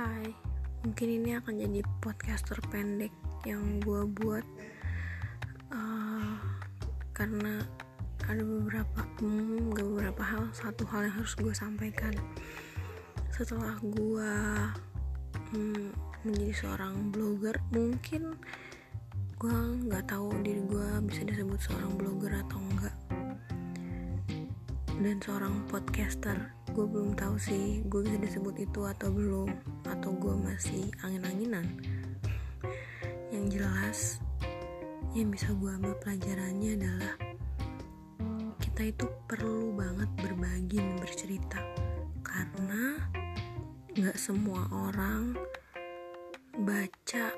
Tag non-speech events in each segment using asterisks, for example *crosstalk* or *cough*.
Hai, mungkin ini akan jadi podcast terpendek yang gue buat. Uh, karena ada beberapa, gak beberapa hal, satu hal yang harus gue sampaikan. Setelah gue hmm, menjadi seorang blogger, mungkin gue nggak tahu diri gue bisa disebut seorang blogger atau enggak dan seorang podcaster gue belum tahu sih gue bisa disebut itu atau belum atau gue masih angin-anginan. Yang jelas yang bisa gue ambil pelajarannya adalah kita itu perlu banget berbagi dan bercerita. Karena nggak semua orang baca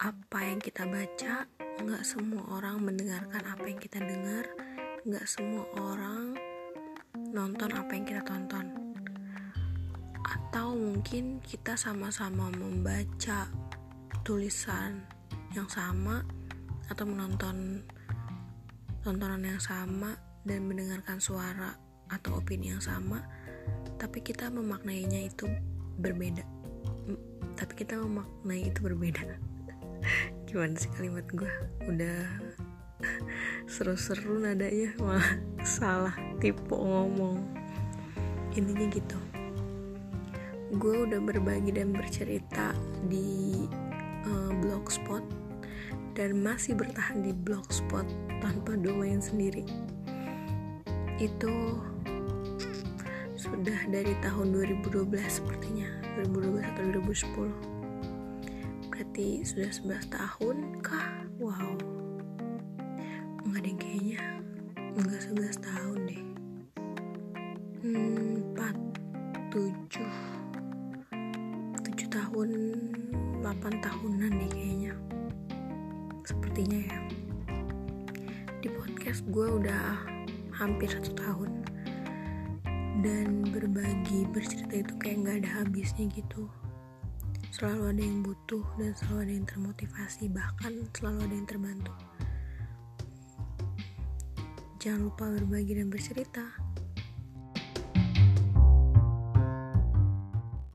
apa yang kita baca nggak semua orang mendengarkan apa yang kita dengar nggak semua orang nonton apa yang kita tonton. Atau mungkin kita sama-sama membaca tulisan yang sama atau menonton tontonan yang sama dan mendengarkan suara atau opini yang sama tapi kita memaknainya itu berbeda. Tapi kita memaknai itu berbeda. *laughs* Gimana sih kalimat gue udah *laughs* seru-seru nadanya malah salah tipe ngomong. Intinya gitu. Gue udah berbagi dan bercerita di uh, blogspot dan masih bertahan di blogspot tanpa domain sendiri. Itu sudah dari tahun 2012 sepertinya 2012 atau 2010 berarti sudah 11 tahun kah? Wow nggak 11 tahun deh. Hmm, 4 7 7 tahun 8 tahunan deh kayaknya. Sepertinya ya. Di podcast gue udah hampir satu tahun. Dan berbagi bercerita itu kayak nggak ada habisnya gitu. Selalu ada yang butuh dan selalu ada yang termotivasi. Bahkan selalu ada yang terbantu jangan lupa berbagi dan bercerita